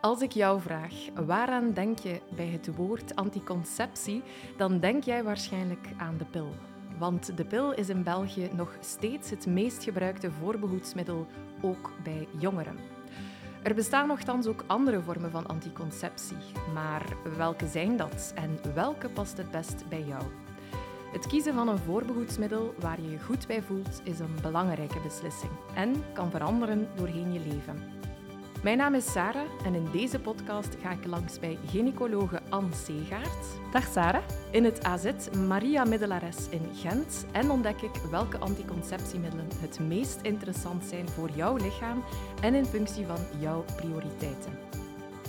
Als ik jou vraag, waaraan denk je bij het woord anticonceptie, dan denk jij waarschijnlijk aan de pil. Want de pil is in België nog steeds het meest gebruikte voorbehoedsmiddel, ook bij jongeren. Er bestaan nogthans ook andere vormen van anticonceptie, maar welke zijn dat en welke past het best bij jou? Het kiezen van een voorbehoedsmiddel waar je je goed bij voelt is een belangrijke beslissing en kan veranderen doorheen je leven. Mijn naam is Sarah en in deze podcast ga ik langs bij gynaecologe Anne Seegaard. Dag Sarah. In het AZ Maria Middelares in Gent en ontdek ik welke anticonceptiemiddelen het meest interessant zijn voor jouw lichaam en in functie van jouw prioriteiten.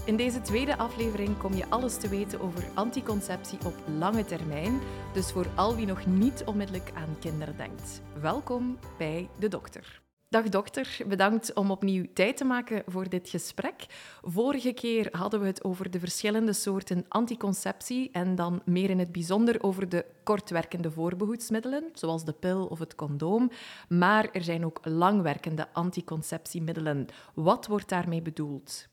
In deze tweede aflevering kom je alles te weten over anticonceptie op lange termijn, dus voor al wie nog niet onmiddellijk aan kinderen denkt. Welkom bij de dokter. Dag dokter, bedankt om opnieuw tijd te maken voor dit gesprek. Vorige keer hadden we het over de verschillende soorten anticonceptie en dan meer in het bijzonder over de kortwerkende voorbehoedsmiddelen, zoals de pil of het condoom. Maar er zijn ook langwerkende anticonceptiemiddelen. Wat wordt daarmee bedoeld?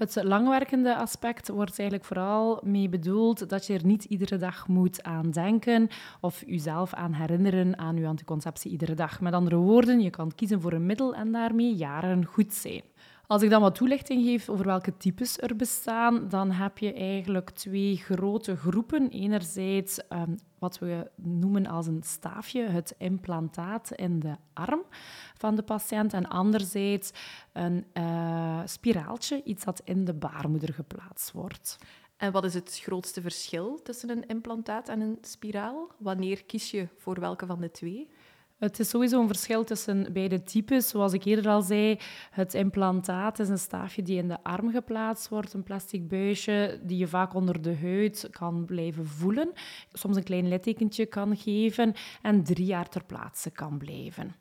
Het langwerkende aspect wordt eigenlijk vooral mee bedoeld dat je er niet iedere dag moet aan denken of jezelf aan herinneren aan je anticonceptie iedere dag. Met andere woorden, je kan kiezen voor een middel en daarmee jaren goed zijn. Als ik dan wat toelichting geef over welke types er bestaan, dan heb je eigenlijk twee grote groepen. Enerzijds um, wat we noemen als een staafje, het implantaat in de arm van de patiënt. En anderzijds een uh, spiraaltje, iets dat in de baarmoeder geplaatst wordt. En wat is het grootste verschil tussen een implantaat en een spiraal? Wanneer kies je voor welke van de twee? Het is sowieso een verschil tussen beide types. Zoals ik eerder al zei, het implantaat is een staafje die in de arm geplaatst wordt, een plastic buisje die je vaak onder de huid kan blijven voelen, soms een klein littekentje kan geven en drie jaar ter plaatse kan blijven.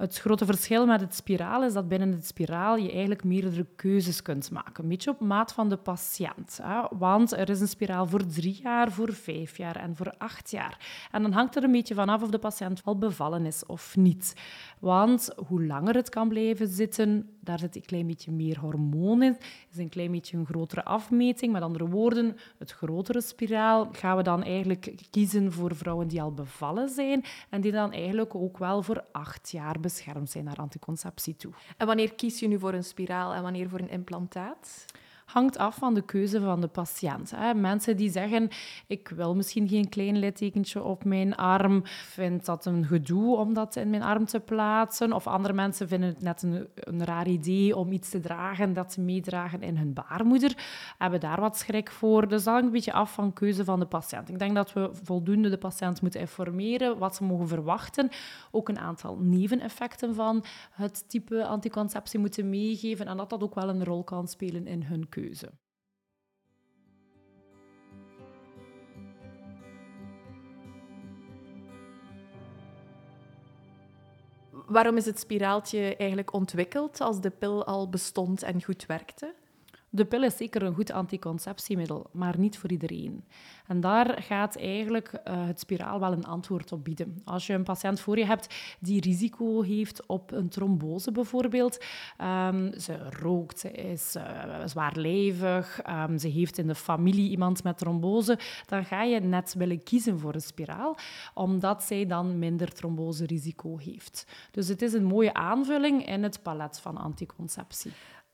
Het grote verschil met het spiraal is dat binnen het spiraal je eigenlijk meerdere keuzes kunt maken. Een beetje op maat van de patiënt. Hè? Want er is een spiraal voor drie jaar, voor vijf jaar en voor acht jaar. En dan hangt er een beetje vanaf of de patiënt al bevallen is of niet. Want hoe langer het kan blijven zitten, daar zit een klein beetje meer hormoon in. is een klein beetje een grotere afmeting. Met andere woorden, het grotere spiraal gaan we dan eigenlijk kiezen voor vrouwen die al bevallen zijn en die dan eigenlijk ook wel voor acht jaar beschermd zijn naar anticonceptie toe. En wanneer kies je nu voor een spiraal en wanneer voor een implantaat? Hangt af van de keuze van de patiënt. Hè. Mensen die zeggen, ik wil misschien geen klein littekentje op mijn arm, vind dat een gedoe om dat in mijn arm te plaatsen. Of andere mensen vinden het net een, een raar idee om iets te dragen dat ze meedragen in hun baarmoeder, hebben daar wat schrik voor. Dus dat hangt een beetje af van keuze van de patiënt. Ik denk dat we voldoende de patiënt moeten informeren wat ze mogen verwachten. Ook een aantal neveneffecten van het type anticonceptie moeten meegeven en dat dat ook wel een rol kan spelen in hun keuze. Waarom is het spiraaltje eigenlijk ontwikkeld als de pil al bestond en goed werkte? De pil is zeker een goed anticonceptiemiddel, maar niet voor iedereen. En daar gaat eigenlijk uh, het spiraal wel een antwoord op bieden. Als je een patiënt voor je hebt die risico heeft op een trombose bijvoorbeeld, um, ze rookt, ze is uh, zwaarlijvig, um, ze heeft in de familie iemand met trombose, dan ga je net willen kiezen voor een spiraal, omdat zij dan minder tromboserisico heeft. Dus het is een mooie aanvulling in het palet van anticonceptie.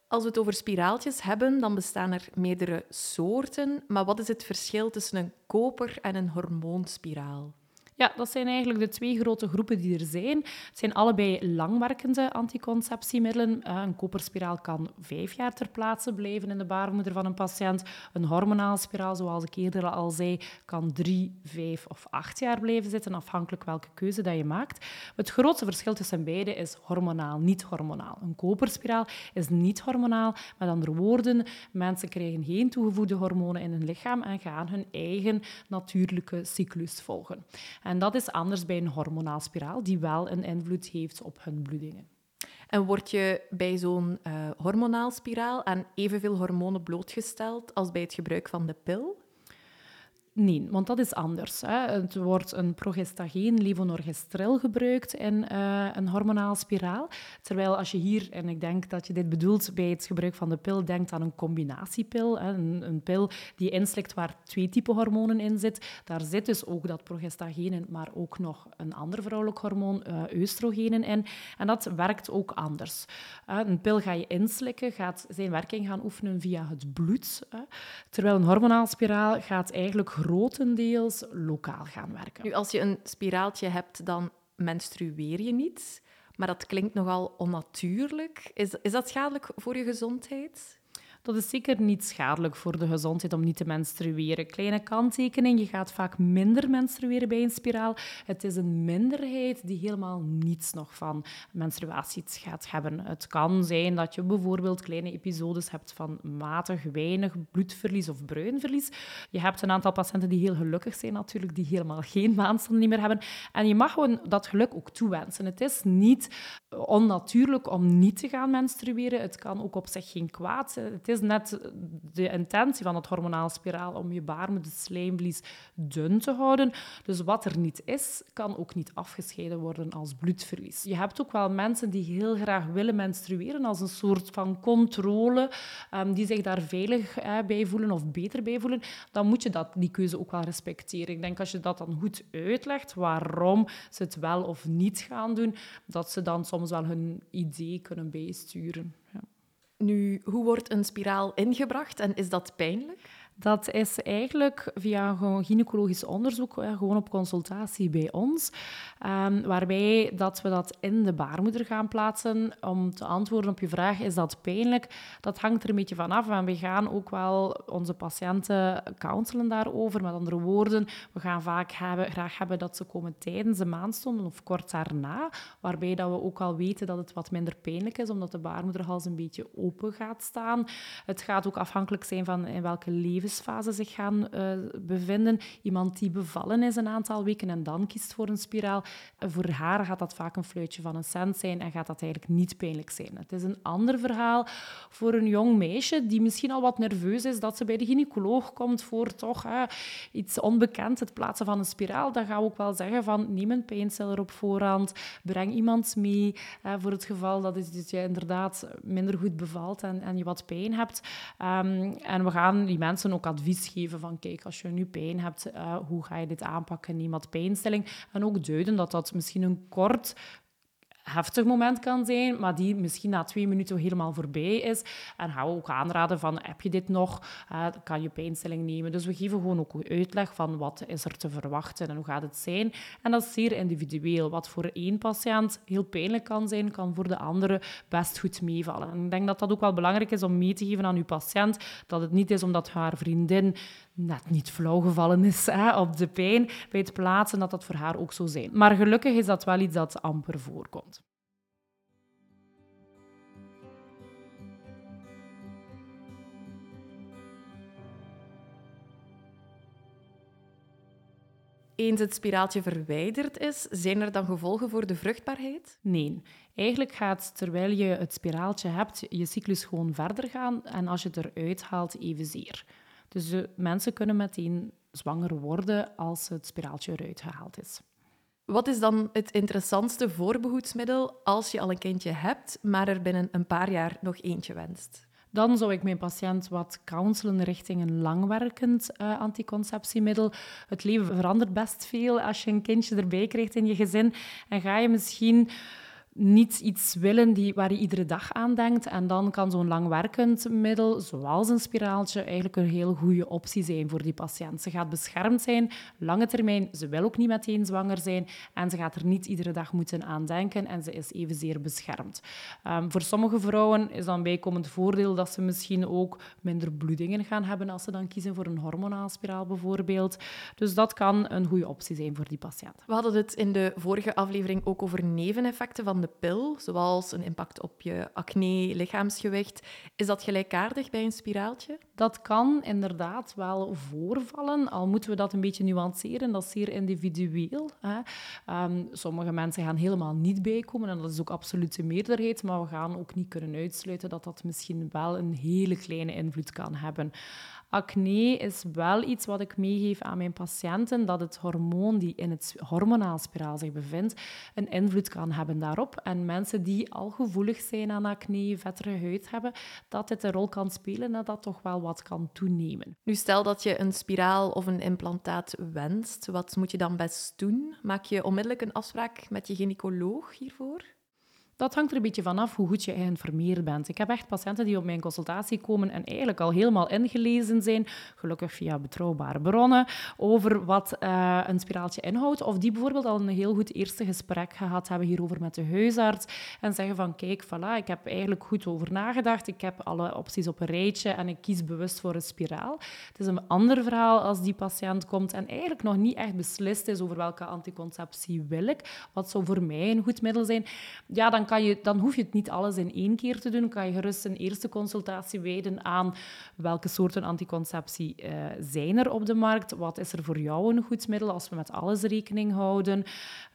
Als we het over spiraaltjes hebben, dan bestaan er meerdere soorten. Maar wat is het verschil tussen een koper- en een hormoonspiraal? Ja, dat zijn eigenlijk de twee grote groepen die er zijn. Het zijn allebei langwerkende anticonceptiemiddelen. Eh, een koperspiraal kan vijf jaar ter plaatse blijven in de baarmoeder van een patiënt. Een hormonaal spiraal, zoals ik eerder al zei, kan drie, vijf of acht jaar blijven zitten, afhankelijk welke keuze dat je maakt. Het grootste verschil tussen beide is hormonaal, niet hormonaal. Een koperspiraal is niet hormonaal. Met andere woorden, mensen krijgen geen toegevoegde hormonen in hun lichaam en gaan hun eigen natuurlijke cyclus volgen. En dat is anders bij een hormonaal spiraal, die wel een invloed heeft op hun bloedingen. En word je bij zo'n uh, hormonaal spiraal aan evenveel hormonen blootgesteld als bij het gebruik van de pil? Nee, want dat is anders. Hè. Het wordt een progestageen, levonorgestrel gebruikt in uh, een hormonaal spiraal. Terwijl als je hier, en ik denk dat je dit bedoelt bij het gebruik van de pil, denkt aan een combinatiepil. Hè. Een, een, pil die inslikt waar twee typen hormonen in zit. Daar zit dus ook dat progestageen maar ook nog een ander vrouwelijk hormoon, uh, oestrogenen in. En dat werkt ook anders. Uh, een pil ga je inslikken, gaat zijn werking gaan oefenen via het bloed. Terwijl een hormonaal spiraal gaat eigenlijk grotendeels lokaal gaan werken. Nu, als je een spiraaltje hebt, dan menstrueer je niet. Maar dat klinkt nogal onnatuurlijk. Is, is dat schadelijk voor je gezondheid? Dat is zeker niet schadelijk voor de gezondheid om niet te menstrueren. Kleine kanttekening, je gaat vaak minder menstrueren bij een spiraal. Het is een minderheid die helemaal niets nog van menstruatie gaat hebben. Het kan zijn dat je bijvoorbeeld kleine episodes hebt van matig weinig bloedverlies of bruinverlies. Je hebt een aantal patiënten die heel gelukkig zijn natuurlijk, die helemaal geen maandstonden niet meer hebben. En je mag gewoon dat geluk ook toewensen. Het is niet onnatuurlijk om niet te gaan menstrueren. Het kan ook op zich geen kwaad. Het is is net de intentie van het hormonaal spiraal om je baarmoeder slijmvlies dun te houden. Dus wat er niet is, kan ook niet afgescheiden worden als bloedverlies. Je hebt ook wel mensen die heel graag willen menstrueren als een soort van controle, um, die zich daar veilig bij voelen of beter bij voelen. Dan moet je dat, die keuze ook wel respecteren. Ik denk als je dat dan goed uitlegt, waarom ze het wel of niet gaan doen, dat ze dan soms wel hun idee kunnen bijsturen. Nu, hoe wordt een spiraal ingebracht en is dat pijnlijk? Dat is eigenlijk via een gynaecologisch onderzoek, gewoon op consultatie bij ons, um, waarbij dat we dat in de baarmoeder gaan plaatsen. Om te antwoorden op je vraag, is dat pijnlijk? Dat hangt er een beetje van af. We gaan ook wel onze patiënten counselen daarover. Met andere woorden, we gaan vaak hebben, graag hebben dat ze komen tijdens de maandstonden of kort daarna, waarbij dat we ook al weten dat het wat minder pijnlijk is, omdat de baarmoederhals een beetje open gaat staan. Het gaat ook afhankelijk zijn van in welke leven zich gaan uh, bevinden. Iemand die bevallen is een aantal weken en dan kiest voor een spiraal. voor haar gaat dat vaak een fluitje van een cent zijn en gaat dat eigenlijk niet pijnlijk zijn. Het is een ander verhaal voor een jong meisje die misschien al wat nerveus is dat ze bij de gynaecoloog komt voor toch iets onbekend, het plaatsen van een spiraal. Dan gaan we ook wel zeggen van neem een pijnstiller op voorhand, breng iemand mee voor het geval dat je inderdaad minder goed bevalt en, en je wat pijn hebt. Um, en we gaan die mensen ook advies geven van kijk, als je nu pijn hebt, uh, hoe ga je dit aanpakken? Wat pijnstilling. En ook duiden dat dat misschien een kort heftig moment kan zijn, maar die misschien na twee minuten helemaal voorbij is. En gaan we ook aanraden van, heb je dit nog? Uh, kan je pijnstilling nemen? Dus we geven gewoon ook uitleg van wat is er te verwachten en hoe gaat het zijn. En dat is zeer individueel. Wat voor één patiënt heel pijnlijk kan zijn, kan voor de andere best goed meevallen. En ik denk dat dat ook wel belangrijk is om mee te geven aan uw patiënt, dat het niet is omdat haar vriendin net niet flauw gevallen is hè, op de pijn bij het plaatsen, dat dat voor haar ook zo zijn. Maar gelukkig is dat wel iets dat amper voorkomt. Eens het spiraaltje verwijderd is, zijn er dan gevolgen voor de vruchtbaarheid? Nee. Eigenlijk gaat terwijl je het spiraaltje hebt, je cyclus gewoon verder gaan en als je het eruit haalt, evenzeer. Dus de mensen kunnen meteen zwanger worden als het spiraaltje eruit gehaald is. Wat is dan het interessantste voorbehoedsmiddel als je al een kindje hebt, maar er binnen een paar jaar nog eentje wenst? Dan zou ik mijn patiënt wat counselen richting een langwerkend uh, anticonceptiemiddel. Het leven verandert best veel als je een kindje erbij krijgt in je gezin. En ga je misschien niet iets willen die, waar je iedere dag aan denkt. En dan kan zo'n langwerkend middel, zoals een spiraaltje, eigenlijk een heel goede optie zijn voor die patiënt. Ze gaat beschermd zijn, lange termijn. Ze wil ook niet meteen zwanger zijn en ze gaat er niet iedere dag moeten aan denken en ze is evenzeer beschermd. Um, voor sommige vrouwen is dan bijkomend voordeel dat ze misschien ook minder bloedingen gaan hebben als ze dan kiezen voor een hormonaalspiraal bijvoorbeeld. Dus dat kan een goede optie zijn voor die patiënt. We hadden het in de vorige aflevering ook over neveneffecten van de pil, zoals een impact op je acne, lichaamsgewicht, is dat gelijkaardig bij een spiraaltje? Dat kan inderdaad wel voorvallen, al moeten we dat een beetje nuanceren. Dat is zeer individueel. Hè. Ehm, sommige mensen gaan helemaal niet bijkomen en dat is ook absoluut de meerderheid, maar we gaan ook niet kunnen uitsluiten dat dat misschien wel een hele kleine invloed kan hebben. Acne is wel iets wat ik meegeef aan mijn patiënten, dat het hormoon die in het hormonaalspiraal zich bevindt, een invloed kan hebben daarop. En mensen die al gevoelig zijn aan acne, vettere huid hebben, dat dit een rol kan spelen en dat toch wel wat kan toenemen. Nu stel dat je een spiraal of een implantaat wenst, wat moet je dan best doen? Maak je onmiddellijk een afspraak met je gynaecoloog hiervoor? Dat hangt er een beetje vanaf hoe goed je geïnformeerd bent. Ik heb echt patiënten die op mijn consultatie komen en eigenlijk al helemaal ingelezen zijn, gelukkig via betrouwbare bronnen, over wat uh, een spiraaltje inhoudt. Of die bijvoorbeeld al een heel goed eerste gesprek gehad hebben hierover met de huisarts en zeggen van kijk, voilà, ik heb eigenlijk goed over nagedacht, ik heb alle opties op een rijtje en ik kies bewust voor een spiraal. Het is een ander verhaal als die patiënt komt en eigenlijk nog niet echt beslist is over welke anticonceptie wil ik, wat zou voor mij een goed middel zijn. Ja, dan kan je, dan hoef je het niet alles in één keer te doen. Dan kan je gerust een eerste consultatie wijden aan welke soorten anticonceptie uh, zijn er op de markt. Wat is er voor jou een goed middel als we met alles rekening houden?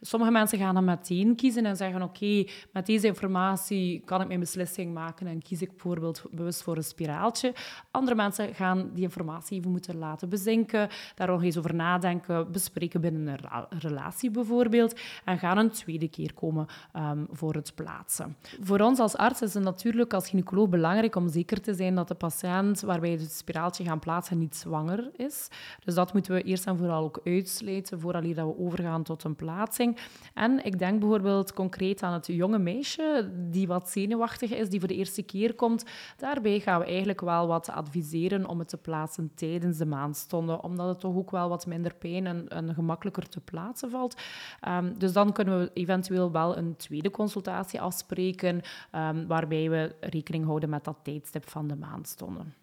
Sommige mensen gaan dan meteen kiezen en zeggen oké, met deze informatie kan ik mijn beslissing maken en kies ik bijvoorbeeld bewust voor een spiraaltje. Andere mensen gaan die informatie even moeten laten bezinken, daar nog eens over nadenken, bespreken binnen een relatie bijvoorbeeld en gaan een tweede keer komen um, voor het Voor ons als arts is het natuurlijk als gynaecoloog belangrijk om zeker te zijn dat de patiënt waarbij we het spiraaltje gaan plaatsen niet zwanger is. Dus dat moeten we eerst en vooral ook uitsluiten voordat we overgaan tot een plaatsing. En ik denk bijvoorbeeld concreet aan het jonge meisje die wat zenuwachtig is, die voor de eerste keer komt. Daarbij gaan we eigenlijk wel wat adviseren om het te plaatsen tijdens de maandstonden, omdat het toch ook wel wat minder pijn en, gemakkelijker te plaatsen valt. Um, dus dan kunnen we eventueel wel een tweede consultatie afspreken, um, waarbij we rekening houden met dat tijdstip van de maandstonden.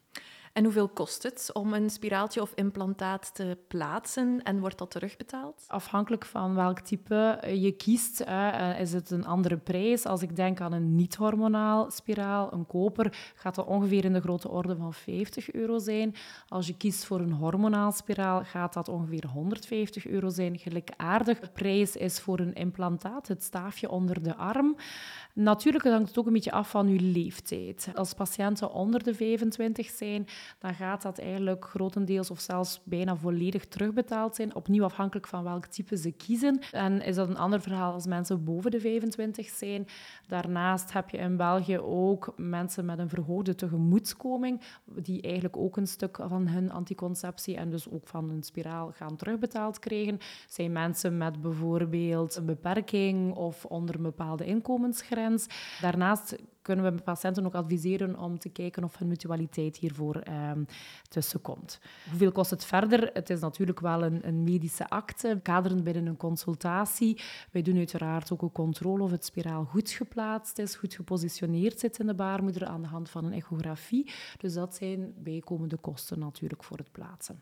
En hoeveel kost het om een spiraaltje of implantaat te plaatsen en wordt dat terugbetaald? Afhankelijk van welk type je kiest, uh, is het een andere prijs. Als ik denk aan een niet-hormonaal spiraal, een koper, gaat dat ongeveer in de grote orde van 50 euro zijn. Als je kiest voor een hormonaal spiraal, gaat dat ongeveer 150 euro zijn. Gelijkaardig prijs is voor een implantaat, het staafje onder de arm. Natuurlijk hangt het ook een beetje af van je leeftijd. Als patiënten onder de 25 zijn, dan gaat dat eigenlijk grotendeels of zelfs bijna volledig terugbetaald zijn, opnieuw afhankelijk van welk type ze kiezen. En is dat een ander verhaal als mensen boven de 25 zijn. Daarnaast heb je in België ook mensen met een verhoogde tegemoetkoming, die eigenlijk ook een stuk van hun anticonceptie en dus ook van hun spiraal gaan terugbetaald krijgen. Zijn mensen met bijvoorbeeld een beperking of onder een bepaalde inkomensgrens. Daarnaast kunnen we patiënten ook adviseren om te kijken of hun mutualiteit hiervoor eh, tussenkomt. Hoeveel kost het verder? Het is natuurlijk wel een, een medische akte, kaderend binnen een consultatie. Wij doen uiteraard ook een controle of het spiraal goed geplaatst is, goed gepositioneerd zit in de baarmoeder aan de hand van een echografie. Dus dat zijn bijkomende kosten natuurlijk voor het plaatsen.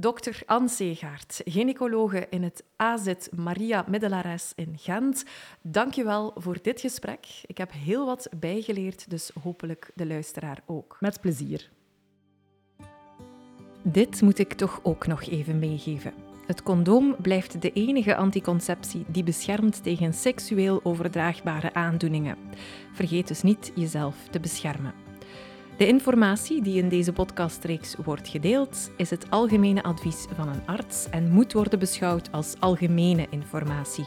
Dr. Anne Seegaard, gynaecologe in het AZ Maria Middelares in Gent. Dank je wel voor dit gesprek. Ik heb heel wat bijgeleerd, dus hopelijk de luisteraar ook. Met plezier. Dit moet ik toch ook nog even meegeven. Het condoom blijft de enige anticonceptie die beschermt tegen seksueel overdraagbare aandoeningen. Vergeet dus niet jezelf te beschermen. De informatie die in deze podcastreeks wordt gedeeld, is het algemene advies van een arts en moet worden beschouwd als algemene informatie.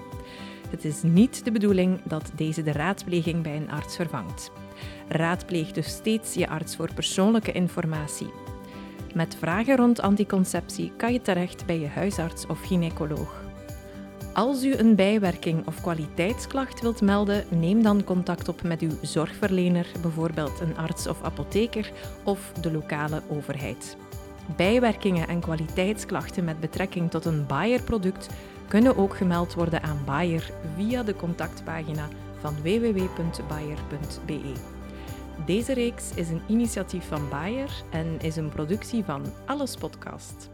Het is niet de bedoeling dat deze de raadpleging bij een arts vervangt. Raadpleeg dus steeds je arts voor persoonlijke informatie. Met vragen rond anticonceptie kan je terecht bij je huisarts of gynaecoloog. Als u een bijwerking of kwaliteitsklacht wilt melden, neem dan contact op met uw zorgverlener, bijvoorbeeld een arts of apotheker of de lokale overheid. Bijwerkingen en kwaliteitsklachten met betrekking tot een Bayer-product kunnen ook gemeld worden aan Bayer via de contactpagina van www.bayer.be. Deze reeks is een initiatief van Bayer en is een productie van Alles Podcast.